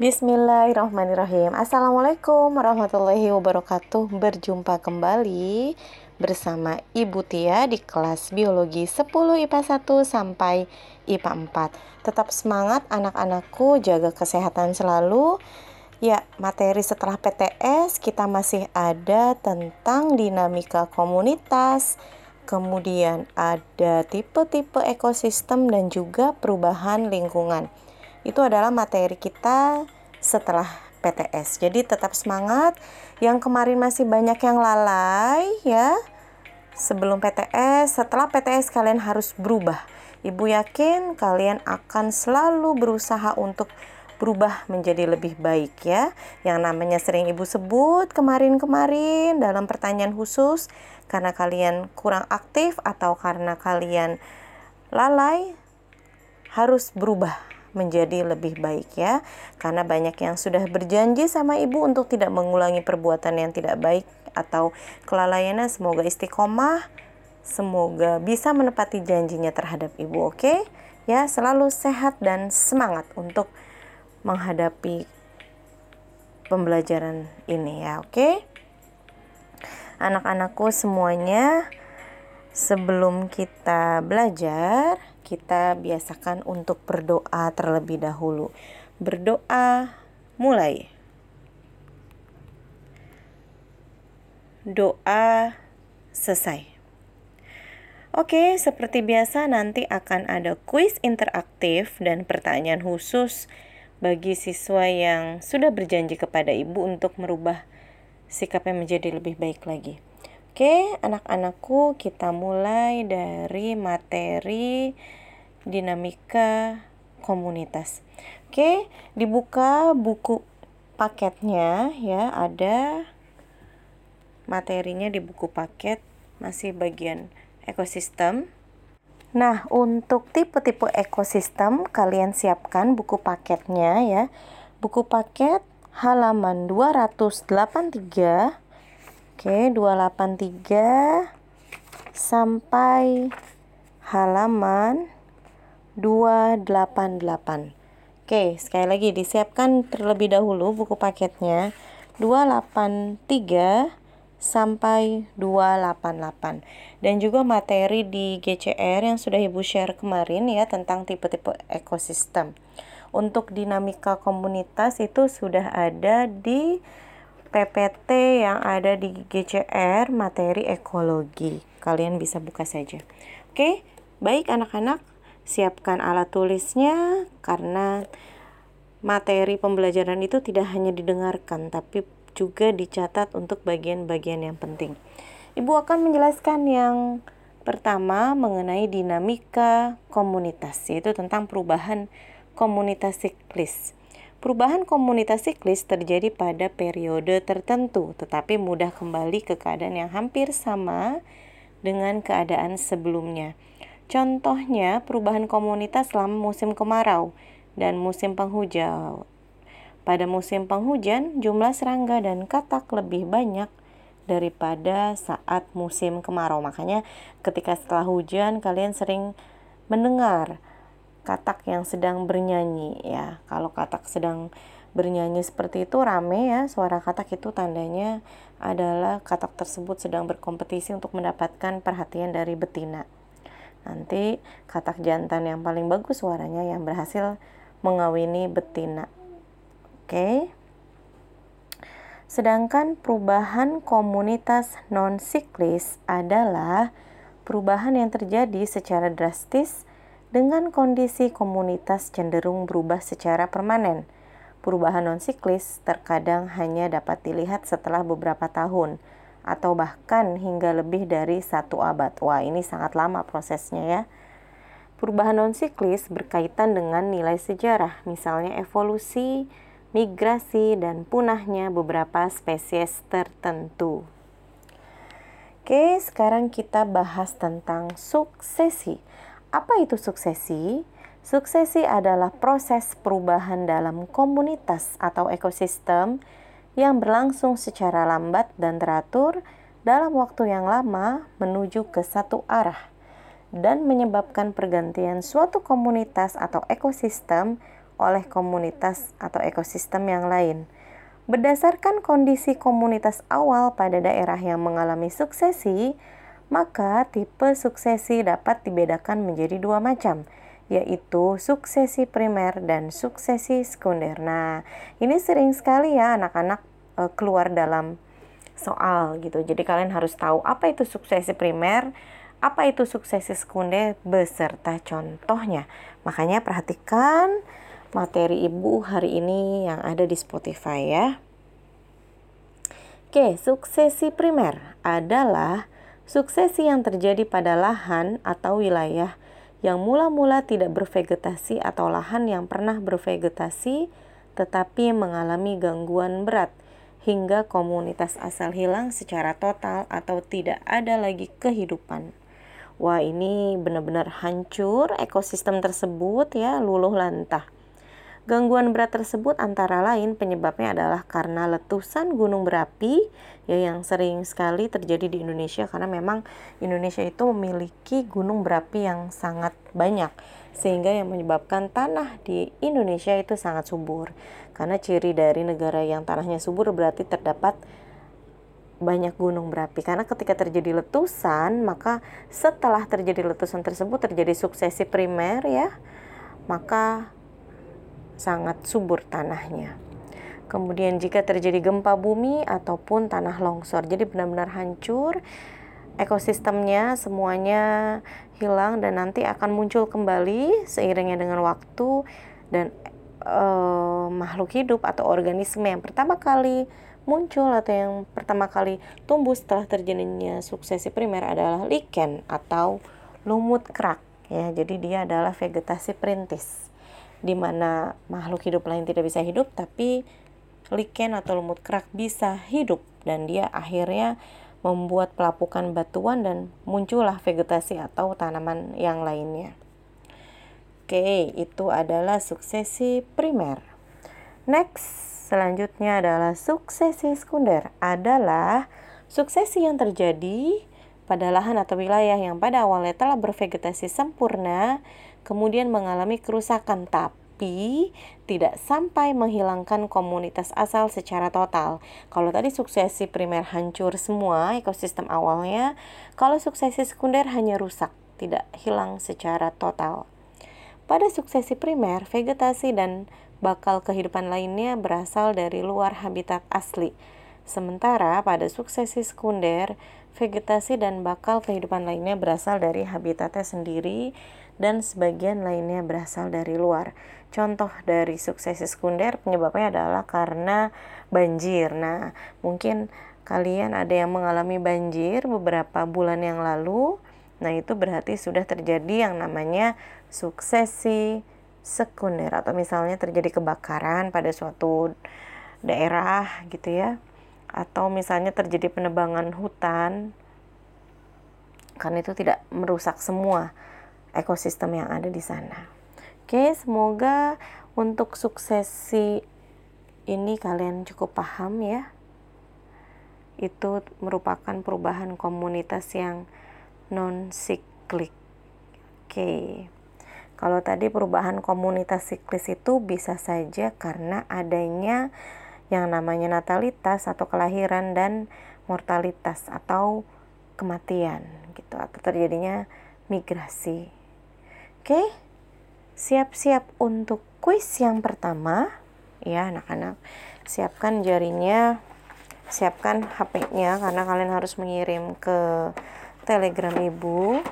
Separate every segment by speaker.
Speaker 1: Bismillahirrahmanirrahim. Assalamualaikum warahmatullahi wabarakatuh. Berjumpa kembali bersama Ibu Tia di kelas Biologi 10 IPA 1 sampai IPA 4 Tetap semangat anak-anakku, jaga kesehatan selalu. Ya, materi setelah PTS kita masih ada tentang dinamika komunitas Kemudian ada tipe-tipe ekosistem dan juga perubahan lingkungan. Itu adalah materi kita setelah PTS. Jadi tetap semangat. Yang kemarin masih banyak yang lalai ya. Sebelum PTS, setelah PTS kalian harus berubah. Ibu yakin kalian akan selalu berusaha untuk berubah menjadi lebih baik ya. Yang namanya sering Ibu sebut kemarin-kemarin dalam pertanyaan khusus karena kalian kurang aktif atau karena kalian lalai harus berubah menjadi lebih baik ya. Karena banyak yang sudah berjanji sama ibu untuk tidak mengulangi perbuatan yang tidak baik atau kelalaiannya semoga istiqomah, semoga bisa menepati janjinya terhadap ibu, oke? Okay? Ya, selalu sehat dan semangat untuk menghadapi pembelajaran ini ya, oke? Okay? Anak-anakku semuanya, sebelum kita belajar, kita biasakan untuk berdoa terlebih dahulu. Berdoa mulai. Doa selesai. Oke, seperti biasa nanti akan ada kuis interaktif dan pertanyaan khusus bagi siswa yang sudah berjanji kepada ibu untuk merubah sikapnya menjadi lebih baik lagi. Oke, anak-anakku, kita mulai dari materi dinamika komunitas. Oke, dibuka buku paketnya ya, ada materinya di buku paket masih bagian ekosistem. Nah, untuk tipe-tipe ekosistem kalian siapkan buku paketnya ya. Buku paket halaman 283. Oke, 283 sampai halaman 288. Oke, sekali lagi disiapkan terlebih dahulu buku paketnya 283 sampai 288 dan juga materi di GCR yang sudah Ibu share kemarin ya tentang tipe-tipe ekosistem. Untuk dinamika komunitas itu sudah ada di PPT yang ada di GCR materi ekologi. Kalian bisa buka saja. Oke, baik anak-anak, siapkan alat tulisnya karena materi pembelajaran itu tidak hanya didengarkan tapi juga dicatat untuk bagian-bagian yang penting. Ibu akan menjelaskan yang pertama mengenai dinamika komunitas, yaitu tentang perubahan komunitas siklis. Perubahan komunitas siklis terjadi pada periode tertentu, tetapi mudah kembali ke keadaan yang hampir sama dengan keadaan sebelumnya. Contohnya, perubahan komunitas selama musim kemarau dan musim penghujan. Pada musim penghujan, jumlah serangga dan katak lebih banyak daripada saat musim kemarau. Makanya ketika setelah hujan kalian sering mendengar katak yang sedang bernyanyi ya. Kalau katak sedang bernyanyi seperti itu rame ya, suara katak itu tandanya adalah katak tersebut sedang berkompetisi untuk mendapatkan perhatian dari betina. Nanti katak jantan yang paling bagus suaranya yang berhasil mengawini betina. Oke. Sedangkan perubahan komunitas non-siklis adalah perubahan yang terjadi secara drastis dengan kondisi komunitas cenderung berubah secara permanen. Perubahan non-siklis terkadang hanya dapat dilihat setelah beberapa tahun atau bahkan hingga lebih dari satu abad. Wah, ini sangat lama prosesnya ya. Perubahan non-siklis berkaitan dengan nilai sejarah, misalnya evolusi, migrasi, dan punahnya beberapa spesies tertentu. Oke, sekarang kita bahas tentang suksesi. Apa itu suksesi? Suksesi adalah proses perubahan dalam komunitas atau ekosistem yang berlangsung secara lambat dan teratur dalam waktu yang lama menuju ke satu arah dan menyebabkan pergantian suatu komunitas atau ekosistem oleh komunitas atau ekosistem yang lain. Berdasarkan kondisi komunitas awal pada daerah yang mengalami suksesi, maka tipe suksesi dapat dibedakan menjadi dua macam, yaitu suksesi primer dan suksesi sekunder. Nah, ini sering sekali ya anak-anak e, keluar dalam soal gitu. Jadi kalian harus tahu apa itu suksesi primer, apa itu suksesi sekunder beserta contohnya. Makanya perhatikan materi ibu hari ini yang ada di Spotify ya. Oke, suksesi primer adalah suksesi yang terjadi pada lahan atau wilayah yang mula-mula tidak bervegetasi atau lahan yang pernah bervegetasi tetapi mengalami gangguan berat hingga komunitas asal hilang secara total atau tidak ada lagi kehidupan. Wah, ini benar-benar hancur ekosistem tersebut ya, luluh lantah. Gangguan berat tersebut antara lain penyebabnya adalah karena letusan gunung berapi ya yang sering sekali terjadi di Indonesia karena memang Indonesia itu memiliki gunung berapi yang sangat banyak sehingga yang menyebabkan tanah di Indonesia itu sangat subur. Karena ciri dari negara yang tanahnya subur berarti terdapat banyak gunung berapi. Karena ketika terjadi letusan, maka setelah terjadi letusan tersebut terjadi suksesi primer ya, maka sangat subur tanahnya. Kemudian jika terjadi gempa bumi ataupun tanah longsor, jadi benar-benar hancur ekosistemnya semuanya hilang dan nanti akan muncul kembali seiringnya dengan waktu dan uh, makhluk hidup atau organisme yang pertama kali muncul atau yang pertama kali tumbuh setelah terjadinya suksesi primer adalah lichen atau lumut kerak ya jadi dia adalah vegetasi perintis di mana makhluk hidup lain tidak bisa hidup tapi lichen atau lumut kerak bisa hidup dan dia akhirnya membuat pelapukan batuan dan muncullah vegetasi atau tanaman yang lainnya. Oke, itu adalah suksesi primer. Next, selanjutnya adalah suksesi sekunder. Adalah suksesi yang terjadi pada lahan atau wilayah yang pada awalnya telah bervegetasi sempurna, kemudian mengalami kerusakan tapi tidak sampai menghilangkan komunitas asal secara total. Kalau tadi suksesi primer hancur semua ekosistem awalnya, kalau suksesi sekunder hanya rusak, tidak hilang secara total. Pada suksesi primer, vegetasi dan bakal kehidupan lainnya berasal dari luar habitat asli. Sementara pada suksesi sekunder, vegetasi dan bakal kehidupan lainnya berasal dari habitatnya sendiri dan sebagian lainnya berasal dari luar. Contoh dari suksesi sekunder penyebabnya adalah karena banjir. Nah, mungkin kalian ada yang mengalami banjir beberapa bulan yang lalu. Nah, itu berarti sudah terjadi yang namanya suksesi sekunder atau misalnya terjadi kebakaran pada suatu daerah gitu ya atau misalnya terjadi penebangan hutan karena itu tidak merusak semua ekosistem yang ada di sana. Oke, semoga untuk suksesi ini kalian cukup paham ya. Itu merupakan perubahan komunitas yang non siklik. Oke. Kalau tadi perubahan komunitas siklis itu bisa saja karena adanya yang namanya natalitas atau kelahiran dan mortalitas atau kematian gitu atau terjadinya migrasi. Oke. Siap-siap untuk kuis yang pertama ya anak-anak. Siapkan jarinya, siapkan HP-nya karena kalian harus mengirim ke Telegram Ibu.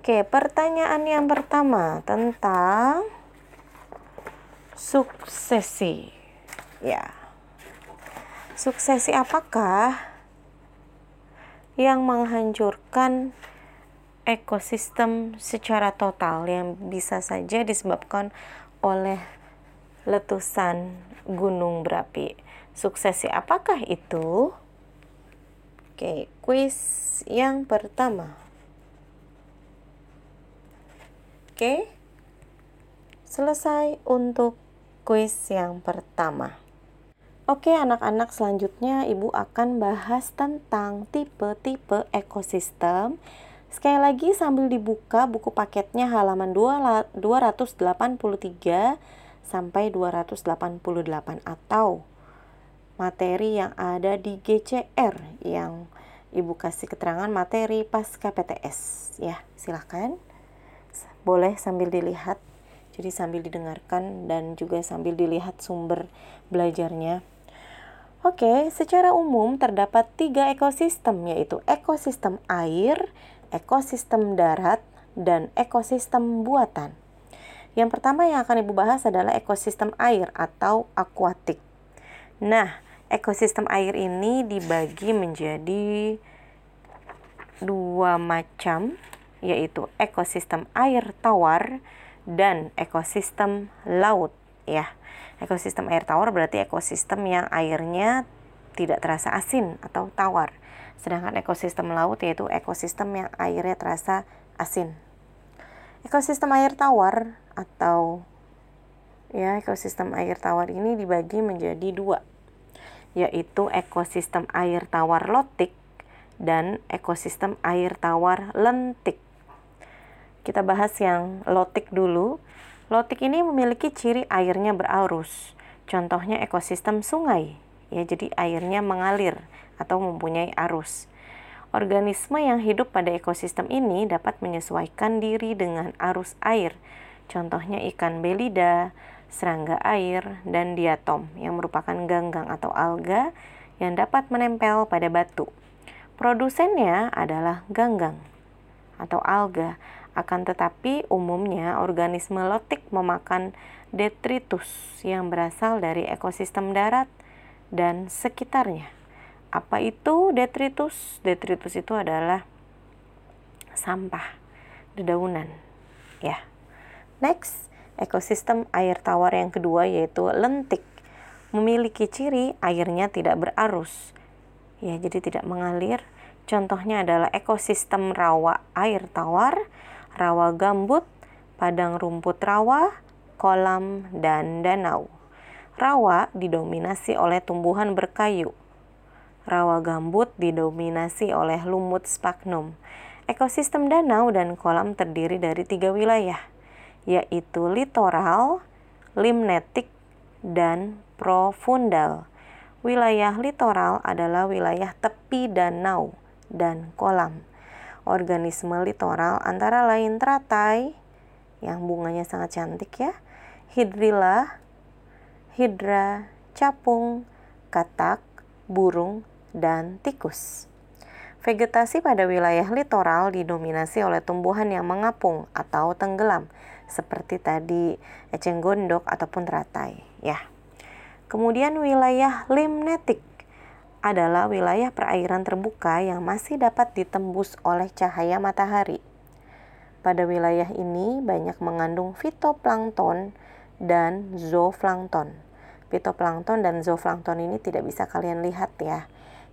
Speaker 1: Oke, pertanyaan yang pertama tentang suksesi. Ya. Suksesi apakah yang menghancurkan ekosistem secara total yang bisa saja disebabkan oleh letusan gunung berapi. Suksesi apakah itu? Oke, kuis yang pertama. Oke. Selesai untuk kuis yang pertama. Oke, anak-anak, selanjutnya Ibu akan bahas tentang tipe-tipe ekosistem Sekali lagi sambil dibuka buku paketnya halaman 283 sampai 288 atau materi yang ada di GCR yang Ibu kasih keterangan materi pasca PTS ya silahkan boleh sambil dilihat jadi sambil didengarkan dan juga sambil dilihat sumber belajarnya Oke, secara umum terdapat tiga ekosistem yaitu ekosistem air, ekosistem darat, dan ekosistem buatan. Yang pertama yang akan Ibu bahas adalah ekosistem air atau akuatik. Nah, ekosistem air ini dibagi menjadi dua macam yaitu ekosistem air tawar dan ekosistem laut ya. Ekosistem air tawar berarti ekosistem yang airnya tidak terasa asin atau tawar. Sedangkan ekosistem laut yaitu ekosistem yang airnya terasa asin. Ekosistem air tawar atau ya ekosistem air tawar ini dibagi menjadi dua yaitu ekosistem air tawar lotik dan ekosistem air tawar lentik. Kita bahas yang lotik dulu. Lotik ini memiliki ciri airnya berarus. Contohnya ekosistem sungai, ya jadi airnya mengalir atau mempunyai arus. Organisme yang hidup pada ekosistem ini dapat menyesuaikan diri dengan arus air. Contohnya ikan belida, serangga air, dan diatom yang merupakan ganggang atau alga yang dapat menempel pada batu. Produsennya adalah ganggang atau alga, akan tetapi umumnya organisme lotik memakan detritus yang berasal dari ekosistem darat dan sekitarnya. Apa itu detritus? Detritus itu adalah sampah, dedaunan. Ya. Next, Ekosistem air tawar yang kedua yaitu lentik. Memiliki ciri airnya tidak berarus. Ya, jadi tidak mengalir. Contohnya adalah ekosistem rawa air tawar, rawa gambut, padang rumput rawa, kolam, dan danau. Rawa didominasi oleh tumbuhan berkayu. Rawa gambut didominasi oleh lumut sphagnum. Ekosistem danau dan kolam terdiri dari tiga wilayah, yaitu litoral, limnetik, dan profundal. Wilayah litoral adalah wilayah tepi danau dan kolam. Organisme litoral antara lain teratai, yang bunganya sangat cantik ya, hidrilla, hidra, capung, katak, burung, dan tikus. Vegetasi pada wilayah litoral didominasi oleh tumbuhan yang mengapung atau tenggelam, seperti tadi eceng gondok ataupun teratai ya. Kemudian wilayah limnetik adalah wilayah perairan terbuka yang masih dapat ditembus oleh cahaya matahari. Pada wilayah ini banyak mengandung fitoplankton dan zooplankton. Fitoplankton dan zooplankton ini tidak bisa kalian lihat ya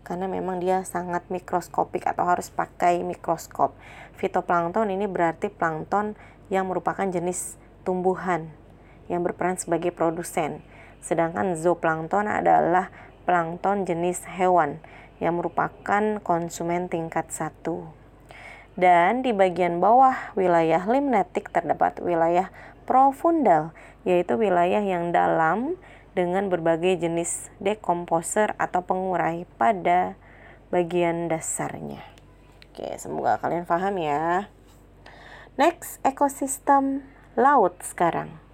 Speaker 1: karena memang dia sangat mikroskopik atau harus pakai mikroskop. Fitoplankton ini berarti plankton yang merupakan jenis tumbuhan yang berperan sebagai produsen. Sedangkan zooplankton adalah plankton jenis hewan yang merupakan konsumen tingkat satu. Dan di bagian bawah wilayah limnetik terdapat wilayah profundal, yaitu wilayah yang dalam dengan berbagai jenis dekomposer atau pengurai pada bagian dasarnya. Oke, semoga kalian paham ya. Next, ekosistem laut sekarang.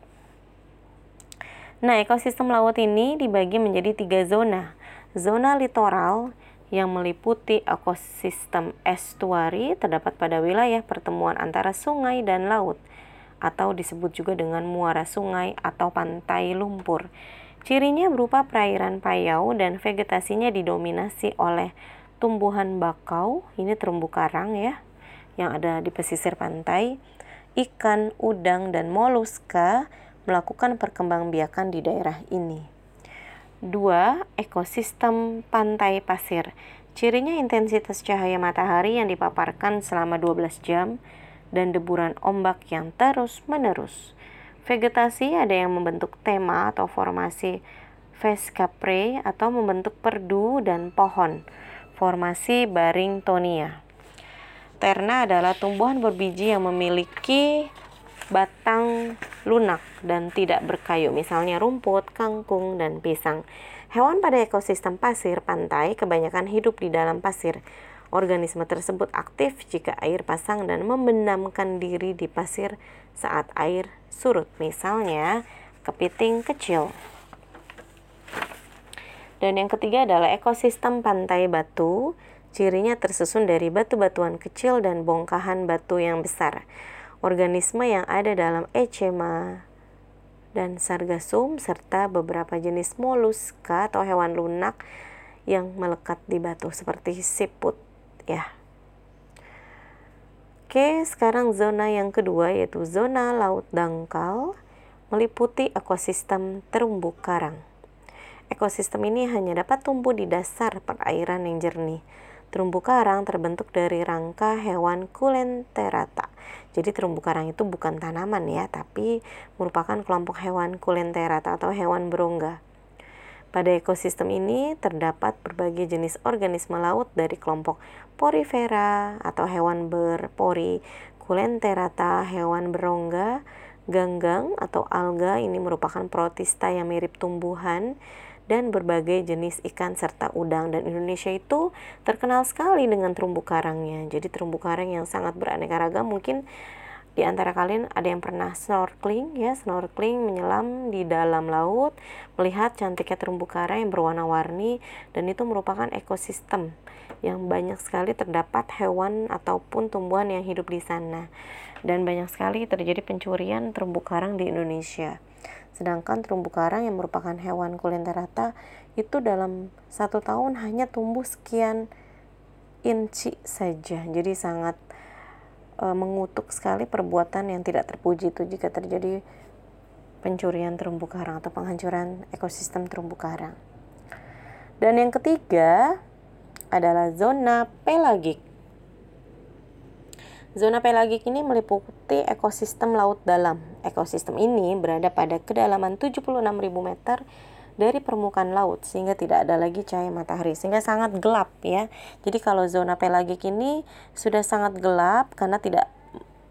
Speaker 1: Nah, ekosistem laut ini dibagi menjadi tiga zona. Zona litoral yang meliputi ekosistem estuari terdapat pada wilayah pertemuan antara sungai dan laut atau disebut juga dengan muara sungai atau pantai lumpur. Cirinya berupa perairan payau dan vegetasinya didominasi oleh tumbuhan bakau, ini terumbu karang ya, yang ada di pesisir pantai, ikan, udang, dan moluska melakukan perkembangbiakan di daerah ini. Dua, ekosistem pantai pasir. Cirinya intensitas cahaya matahari yang dipaparkan selama 12 jam dan deburan ombak yang terus-menerus. Vegetasi ada yang membentuk tema atau formasi Vescapre atau membentuk perdu dan pohon, formasi Barringtonia. Terna adalah tumbuhan berbiji yang memiliki batang lunak dan tidak berkayu, misalnya rumput, kangkung, dan pisang. Hewan pada ekosistem pasir pantai kebanyakan hidup di dalam pasir. Organisme tersebut aktif jika air pasang dan membenamkan diri di pasir saat air surut, misalnya kepiting kecil. Dan yang ketiga adalah ekosistem pantai batu. Cirinya tersusun dari batu-batuan kecil dan bongkahan batu yang besar. Organisme yang ada dalam echema dan sargasum serta beberapa jenis moluska atau hewan lunak yang melekat di batu seperti siput ya. Oke, sekarang zona yang kedua yaitu zona laut dangkal meliputi ekosistem terumbu karang. Ekosistem ini hanya dapat tumbuh di dasar perairan yang jernih. Terumbu karang terbentuk dari rangka hewan kulenterata jadi terumbu karang itu bukan tanaman ya, tapi merupakan kelompok hewan kulenterata atau hewan berongga. Pada ekosistem ini terdapat berbagai jenis organisme laut dari kelompok porifera atau hewan berpori, kulenterata, hewan berongga, ganggang atau alga ini merupakan protista yang mirip tumbuhan dan berbagai jenis ikan serta udang dan Indonesia itu terkenal sekali dengan terumbu karangnya. Jadi terumbu karang yang sangat beraneka ragam mungkin di antara kalian ada yang pernah snorkeling ya, snorkeling menyelam di dalam laut, melihat cantiknya terumbu karang yang berwarna-warni dan itu merupakan ekosistem yang banyak sekali terdapat hewan ataupun tumbuhan yang hidup di sana. Dan banyak sekali terjadi pencurian terumbu karang di Indonesia. Sedangkan terumbu karang yang merupakan hewan kulenterata itu dalam satu tahun hanya tumbuh sekian inci saja. Jadi sangat e, mengutuk sekali perbuatan yang tidak terpuji itu jika terjadi pencurian terumbu karang atau penghancuran ekosistem terumbu karang. Dan yang ketiga adalah zona pelagik. Zona pelagik ini meliputi ekosistem laut dalam. Ekosistem ini berada pada kedalaman 76.000 meter dari permukaan laut sehingga tidak ada lagi cahaya matahari sehingga sangat gelap ya. Jadi kalau zona pelagik ini sudah sangat gelap karena tidak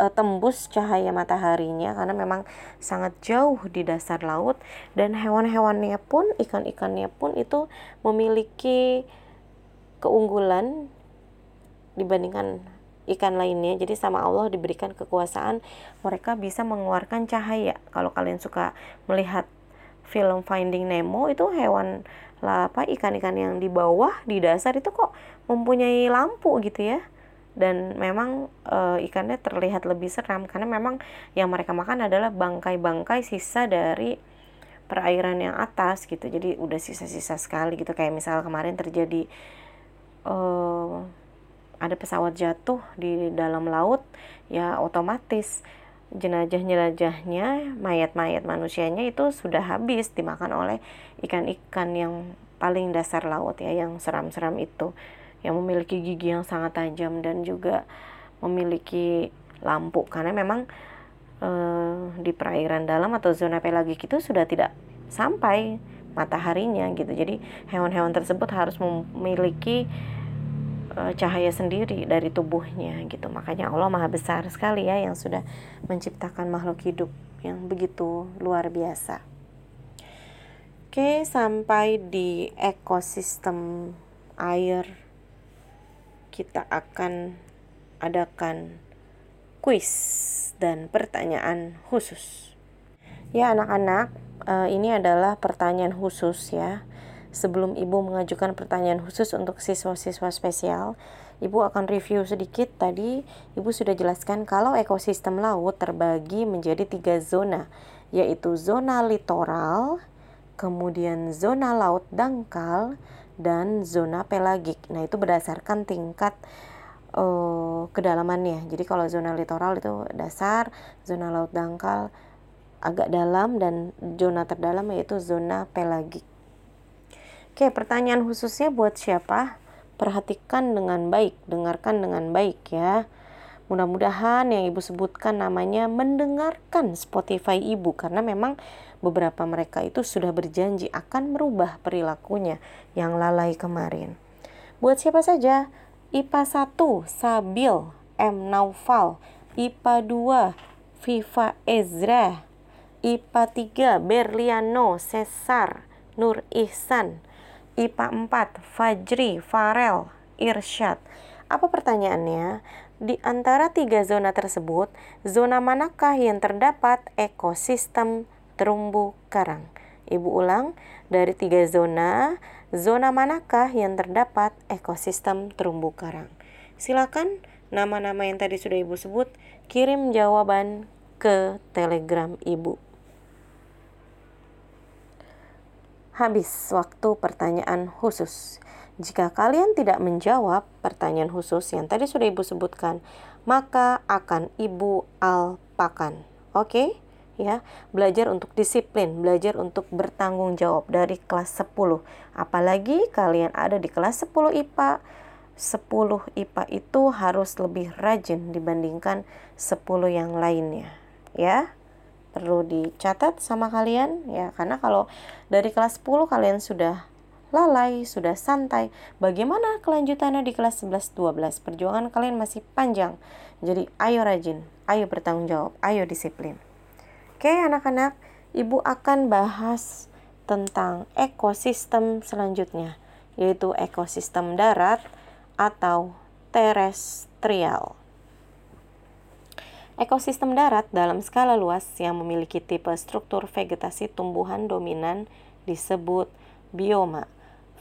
Speaker 1: e, tembus cahaya mataharinya karena memang sangat jauh di dasar laut dan hewan-hewannya pun ikan-ikannya pun itu memiliki keunggulan dibandingkan ikan lainnya. Jadi sama Allah diberikan kekuasaan mereka bisa mengeluarkan cahaya. Kalau kalian suka melihat film Finding Nemo itu hewan lah apa ikan-ikan yang di bawah di dasar itu kok mempunyai lampu gitu ya. Dan memang e, ikannya terlihat lebih seram karena memang yang mereka makan adalah bangkai-bangkai sisa dari perairan yang atas gitu. Jadi udah sisa-sisa sekali gitu kayak misal kemarin terjadi uh, ada pesawat jatuh di dalam laut ya otomatis jenajah-jenajahnya mayat-mayat manusianya itu sudah habis dimakan oleh ikan-ikan yang paling dasar laut ya yang seram-seram itu yang memiliki gigi yang sangat tajam dan juga memiliki lampu. Karena memang e, di perairan dalam atau zona pelagik itu sudah tidak sampai mataharinya gitu. Jadi hewan-hewan tersebut harus memiliki cahaya sendiri dari tubuhnya gitu. Makanya Allah Maha besar sekali ya yang sudah menciptakan makhluk hidup yang begitu luar biasa. Oke, sampai di ekosistem air kita akan adakan kuis dan pertanyaan khusus. Ya anak-anak, uh, ini adalah pertanyaan khusus ya Sebelum Ibu mengajukan pertanyaan khusus untuk siswa-siswa spesial, Ibu akan review sedikit tadi Ibu sudah jelaskan kalau ekosistem laut terbagi menjadi tiga zona, yaitu zona litoral, kemudian zona laut dangkal, dan zona pelagik. Nah itu berdasarkan tingkat uh, kedalamannya. Jadi kalau zona litoral itu dasar, zona laut dangkal agak dalam, dan zona terdalam yaitu zona pelagik. Oke, pertanyaan khususnya buat siapa? Perhatikan dengan baik, dengarkan dengan baik ya. Mudah-mudahan yang Ibu sebutkan namanya mendengarkan Spotify Ibu karena memang beberapa mereka itu sudah berjanji akan merubah perilakunya yang lalai kemarin. Buat siapa saja? IPA 1 Sabil M. Naufal. IPA 2 Viva Ezra. IPA 3 Berliano Cesar Nur Ihsan. IPA 4 Fajri Farel Irsyad. Apa pertanyaannya? Di antara tiga zona tersebut, zona manakah yang terdapat ekosistem terumbu karang? Ibu ulang, dari tiga zona, zona manakah yang terdapat ekosistem terumbu karang? Silakan nama-nama yang tadi sudah Ibu sebut, kirim jawaban ke Telegram Ibu. Habis waktu pertanyaan khusus. Jika kalian tidak menjawab pertanyaan khusus yang tadi sudah Ibu sebutkan, maka akan Ibu alpakan. Oke? Okay? Ya, belajar untuk disiplin, belajar untuk bertanggung jawab dari kelas 10. Apalagi kalian ada di kelas 10 IPA, 10 IPA itu harus lebih rajin dibandingkan 10 yang lainnya. Ya, perlu dicatat sama kalian ya, karena kalau dari kelas 10 kalian sudah lalai, sudah santai. Bagaimana kelanjutannya di kelas 11 12? Perjuangan kalian masih panjang. Jadi ayo rajin, ayo bertanggung jawab, ayo disiplin. Oke, anak-anak, Ibu akan bahas tentang ekosistem selanjutnya, yaitu ekosistem darat atau terestrial. Ekosistem darat dalam skala luas yang memiliki tipe struktur vegetasi tumbuhan dominan disebut bioma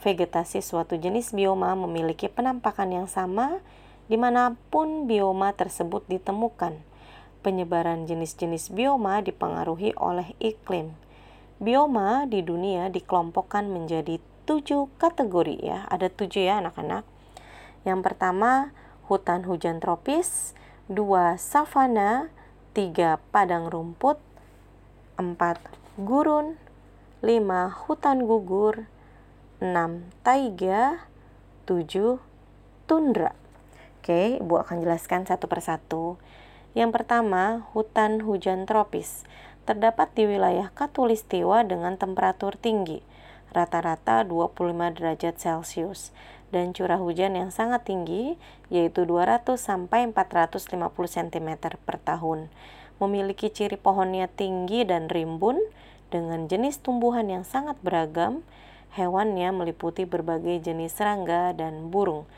Speaker 1: vegetasi suatu jenis bioma memiliki penampakan yang sama di mana pun bioma tersebut ditemukan. Penyebaran jenis-jenis bioma dipengaruhi oleh iklim. Bioma di dunia dikelompokkan menjadi tujuh kategori ya, ada tujuh ya anak-anak. Yang pertama, hutan hujan tropis, dua savana, tiga padang rumput, empat gurun, lima hutan gugur, 6 taiga, 7 tundra. Oke, Ibu akan jelaskan satu persatu. Yang pertama, hutan hujan tropis. Terdapat di wilayah Katulistiwa dengan temperatur tinggi, rata-rata 25 derajat Celcius, dan curah hujan yang sangat tinggi, yaitu 200 sampai 450 cm per tahun. Memiliki ciri pohonnya tinggi dan rimbun, dengan jenis tumbuhan yang sangat beragam, Hewannya meliputi berbagai jenis serangga dan burung,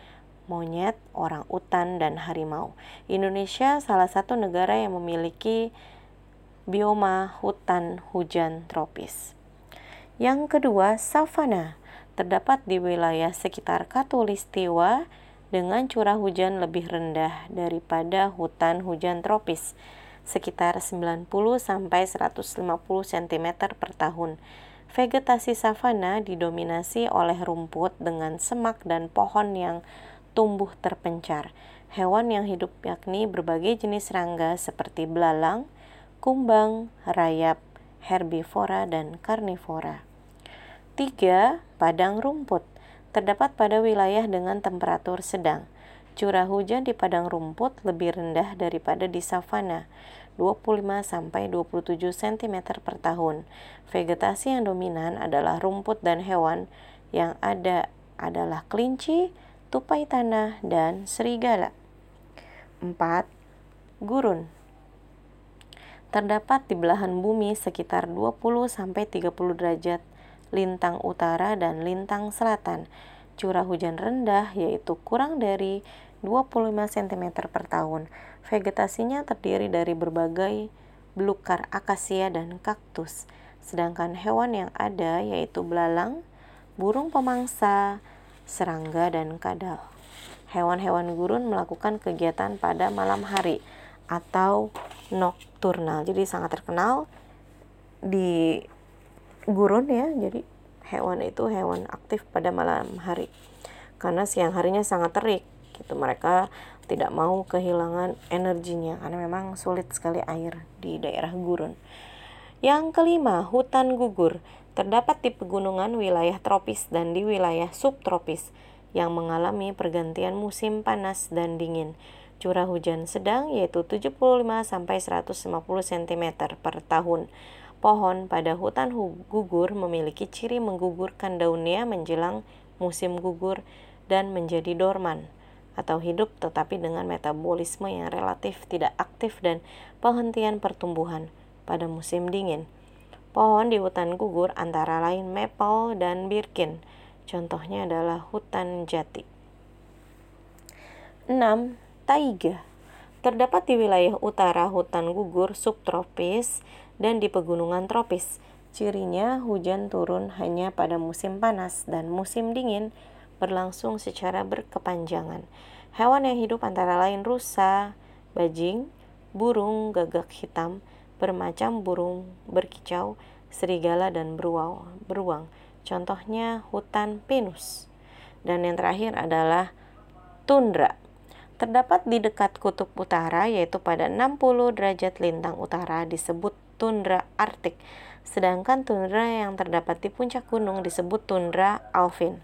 Speaker 1: monyet, orang utan, dan harimau. Indonesia salah satu negara yang memiliki bioma hutan hujan tropis. Yang kedua, savana terdapat di wilayah sekitar Katulistiwa dengan curah hujan lebih rendah daripada hutan hujan tropis, sekitar 90 sampai 150 cm per tahun Vegetasi savana didominasi oleh rumput dengan semak dan pohon yang tumbuh terpencar. Hewan yang hidup yakni berbagai jenis serangga seperti belalang, kumbang, rayap, herbivora, dan karnivora. 3. Padang rumput terdapat pada wilayah dengan temperatur sedang. Curah hujan di padang rumput lebih rendah daripada di savana. 25 sampai 27 cm per tahun. Vegetasi yang dominan adalah rumput dan hewan yang ada adalah kelinci, tupai tanah, dan serigala. 4. Gurun Terdapat di belahan bumi sekitar 20 sampai 30 derajat lintang utara dan lintang selatan. Curah hujan rendah yaitu kurang dari 25 cm per tahun. Vegetasinya terdiri dari berbagai belukar akasia dan kaktus. Sedangkan hewan yang ada yaitu belalang, burung pemangsa, serangga, dan kadal. Hewan-hewan gurun melakukan kegiatan pada malam hari atau nokturnal. Jadi sangat terkenal di gurun ya. Jadi hewan itu hewan aktif pada malam hari. Karena siang harinya sangat terik gitu mereka tidak mau kehilangan energinya karena memang sulit sekali air di daerah gurun. Yang kelima, hutan gugur terdapat di pegunungan wilayah tropis dan di wilayah subtropis yang mengalami pergantian musim panas dan dingin. Curah hujan sedang yaitu 75 sampai 150 cm per tahun. Pohon pada hutan gugur memiliki ciri menggugurkan daunnya menjelang musim gugur dan menjadi dorman atau hidup tetapi dengan metabolisme yang relatif tidak aktif dan penghentian pertumbuhan pada musim dingin. Pohon di hutan gugur antara lain maple dan birkin. Contohnya adalah hutan jati. 6. Taiga Terdapat di wilayah utara hutan gugur subtropis dan di pegunungan tropis. Cirinya hujan turun hanya pada musim panas dan musim dingin berlangsung secara berkepanjangan. Hewan yang hidup antara lain rusa, bajing, burung gagak hitam, bermacam burung berkicau, serigala dan beruang. Contohnya hutan pinus. Dan yang terakhir adalah tundra terdapat di dekat kutub utara yaitu pada 60 derajat lintang utara disebut tundra Arktik, sedangkan tundra yang terdapat di puncak gunung disebut tundra alpin.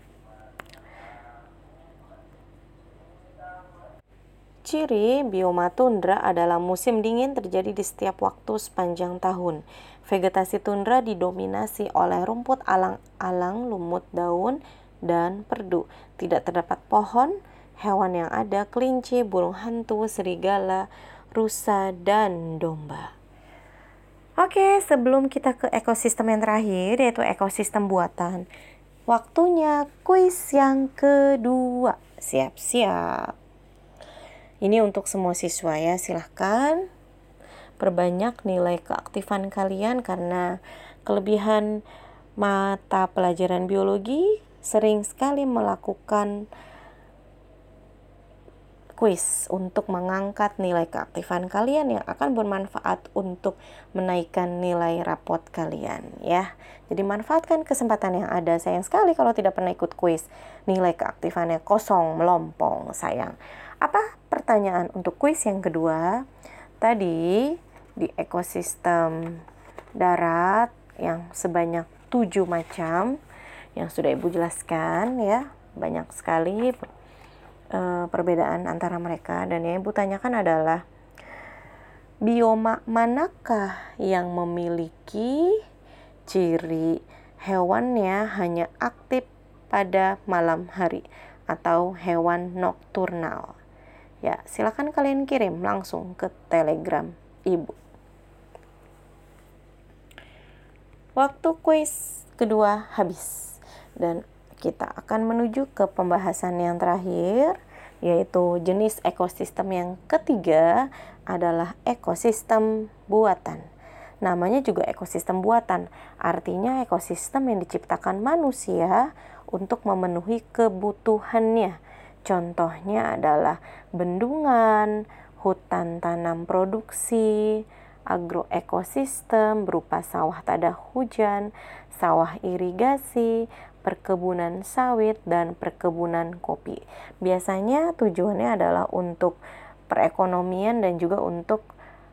Speaker 1: Ciri bioma tundra adalah musim dingin terjadi di setiap waktu sepanjang tahun. Vegetasi tundra didominasi oleh rumput alang-alang, lumut daun, dan perdu. Tidak terdapat pohon, Hewan yang ada kelinci, burung hantu, serigala, rusa, dan domba. Oke, sebelum kita ke ekosistem yang terakhir, yaitu ekosistem buatan, waktunya kuis yang kedua. Siap-siap. Ini untuk semua siswa ya, silahkan perbanyak nilai keaktifan kalian karena kelebihan mata pelajaran biologi sering sekali melakukan quiz untuk mengangkat nilai keaktifan kalian yang akan bermanfaat untuk menaikkan nilai rapot kalian ya. Jadi manfaatkan kesempatan yang ada. Sayang sekali kalau tidak pernah ikut quiz. Nilai keaktifannya kosong, melompong, sayang. Apa pertanyaan untuk quiz yang kedua? Tadi di ekosistem darat yang sebanyak tujuh macam yang sudah Ibu jelaskan ya. Banyak sekali uh, perbedaan antara mereka dan yang ibu tanyakan adalah bioma manakah yang memiliki ciri hewannya hanya aktif pada malam hari atau hewan nokturnal. Ya, silakan kalian kirim langsung ke Telegram Ibu. Waktu kuis kedua habis dan kita akan menuju ke pembahasan yang terakhir, yaitu jenis ekosistem yang ketiga adalah ekosistem buatan. Namanya juga ekosistem buatan, artinya ekosistem yang diciptakan manusia untuk memenuhi kebutuhannya. Contohnya adalah bendungan, hutan tanam produksi, agroekosistem berupa sawah tada hujan, sawah irigasi, perkebunan sawit dan perkebunan kopi. Biasanya tujuannya adalah untuk perekonomian dan juga untuk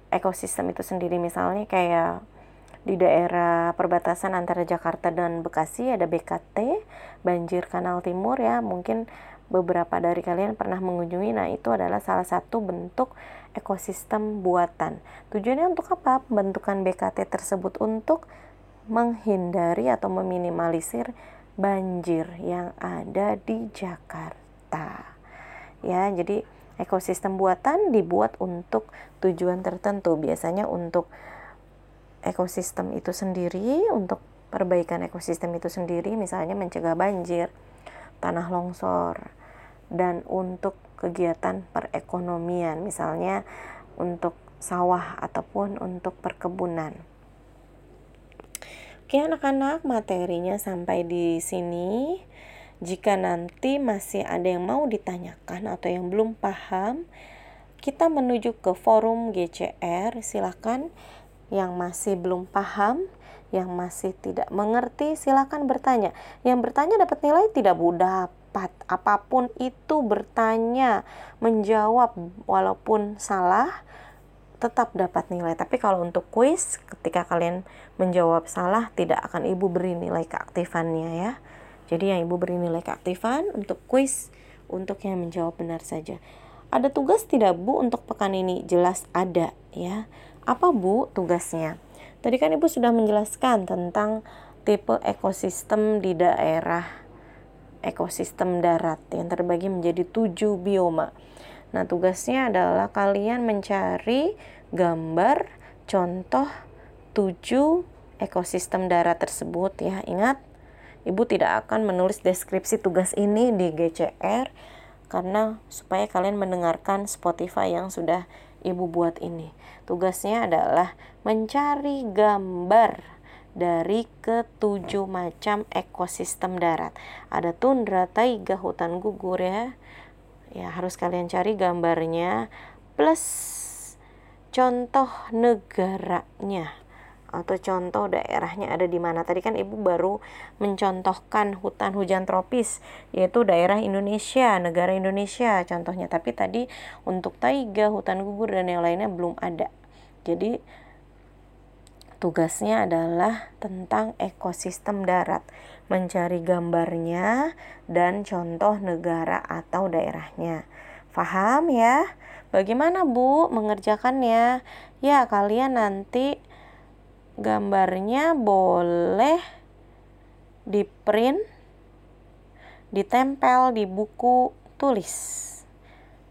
Speaker 1: ekosistem itu sendiri. Misalnya kayak di daerah perbatasan antara Jakarta dan Bekasi ada BKT, banjir kanal timur ya. Mungkin beberapa dari kalian pernah mengunjungi. Nah, itu adalah salah satu bentuk ekosistem buatan. Tujuannya untuk apa? Pembentukan BKT tersebut untuk menghindari atau meminimalisir banjir yang ada di Jakarta. Ya, jadi ekosistem buatan dibuat untuk tujuan tertentu, biasanya untuk ekosistem itu sendiri, untuk perbaikan ekosistem itu sendiri, misalnya mencegah banjir, tanah longsor, dan untuk kegiatan perekonomian, misalnya untuk sawah ataupun untuk perkebunan. Oke anak-anak materinya sampai di sini. Jika nanti masih ada yang mau ditanyakan atau yang belum paham, kita menuju ke forum GCR. Silahkan yang masih belum paham, yang masih tidak mengerti, silahkan bertanya. Yang bertanya dapat nilai tidak mudah apa pun itu bertanya, menjawab walaupun salah tetap dapat nilai. Tapi kalau untuk kuis, ketika kalian menjawab salah, tidak akan ibu beri nilai keaktifannya ya. Jadi yang ibu beri nilai keaktifan untuk kuis, untuk yang menjawab benar saja. Ada tugas tidak bu untuk pekan ini? Jelas ada ya. Apa bu tugasnya? Tadi kan ibu sudah menjelaskan tentang tipe ekosistem di daerah ekosistem darat yang terbagi menjadi tujuh bioma. Nah, tugasnya adalah kalian mencari gambar contoh tujuh ekosistem darat tersebut ya. Ingat, Ibu tidak akan menulis deskripsi tugas ini di GCR karena supaya kalian mendengarkan Spotify yang sudah Ibu buat ini. Tugasnya adalah mencari gambar dari ketujuh macam ekosistem darat. Ada tundra, taiga, hutan gugur ya. Ya, harus kalian cari gambarnya plus contoh negaranya atau contoh daerahnya ada di mana. Tadi kan Ibu baru mencontohkan hutan hujan tropis yaitu daerah Indonesia, negara Indonesia contohnya. Tapi tadi untuk taiga, hutan gugur dan yang lainnya belum ada. Jadi tugasnya adalah tentang ekosistem darat, mencari gambarnya dan contoh negara atau daerahnya. Paham ya? Bagaimana Bu mengerjakannya? Ya, kalian nanti gambarnya boleh di print ditempel di buku tulis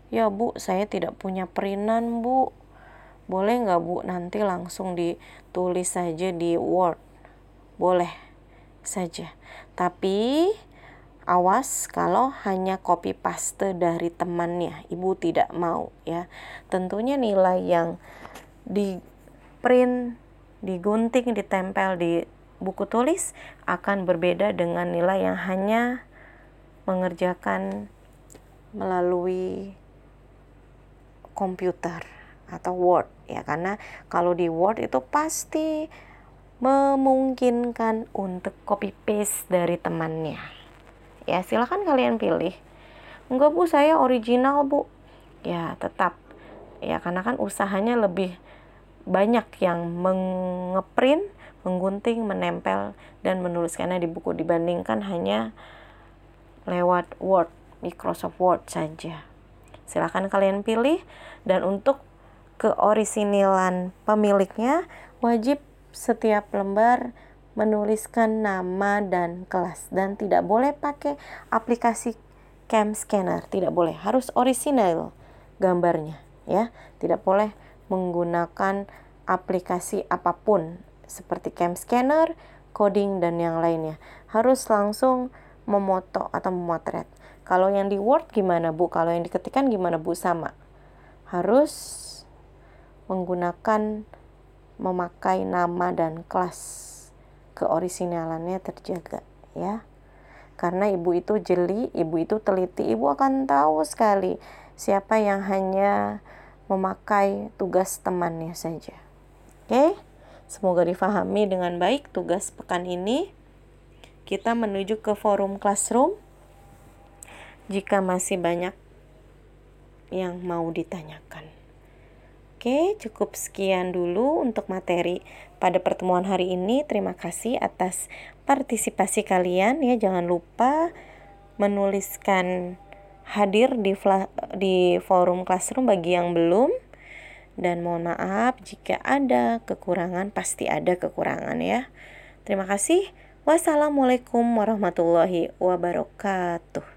Speaker 1: ya bu saya tidak punya printan bu boleh nggak bu nanti langsung ditulis saja di word boleh saja tapi awas kalau hanya copy paste dari temannya. Ibu tidak mau ya. Tentunya nilai yang di print digunting, ditempel di buku tulis akan berbeda dengan nilai yang hanya mengerjakan melalui komputer atau Word ya. Karena kalau di Word itu pasti memungkinkan untuk copy paste dari temannya. Ya silahkan kalian pilih. Enggak bu saya original bu. Ya tetap. Ya karena kan usahanya lebih banyak yang mengeprint, menggunting, menempel, dan menuliskannya di buku dibandingkan hanya lewat Word, Microsoft Word saja. Silahkan kalian pilih dan untuk keorisinilan pemiliknya wajib setiap lembar menuliskan nama dan kelas dan tidak boleh pakai aplikasi cam scanner, tidak boleh, harus orisinal gambarnya ya. Tidak boleh menggunakan aplikasi apa pun seperti cam scanner, coding dan yang lainnya. Harus langsung memoto atau memotret. Kalau yang di Word gimana Bu? Kalau yang diketikkan gimana Bu? Sama. Harus menggunakan memakai nama dan kelas keorisinalannya terjaga ya. Karena ibu itu jeli, ibu itu teliti, ibu akan tahu sekali siapa yang hanya memakai tugas temannya saja. Oke, semoga difahami dengan baik tugas pekan ini. Kita menuju ke forum classroom. Jika masih banyak yang mau ditanyakan. Oke, cukup sekian dulu untuk materi pada pertemuan hari ini. Terima kasih atas partisipasi kalian ya. Jangan lupa menuliskan hadir di di forum classroom bagi yang belum dan mohon maaf jika ada kekurangan pasti ada kekurangan ya. Terima kasih. Wassalamualaikum warahmatullahi wabarakatuh.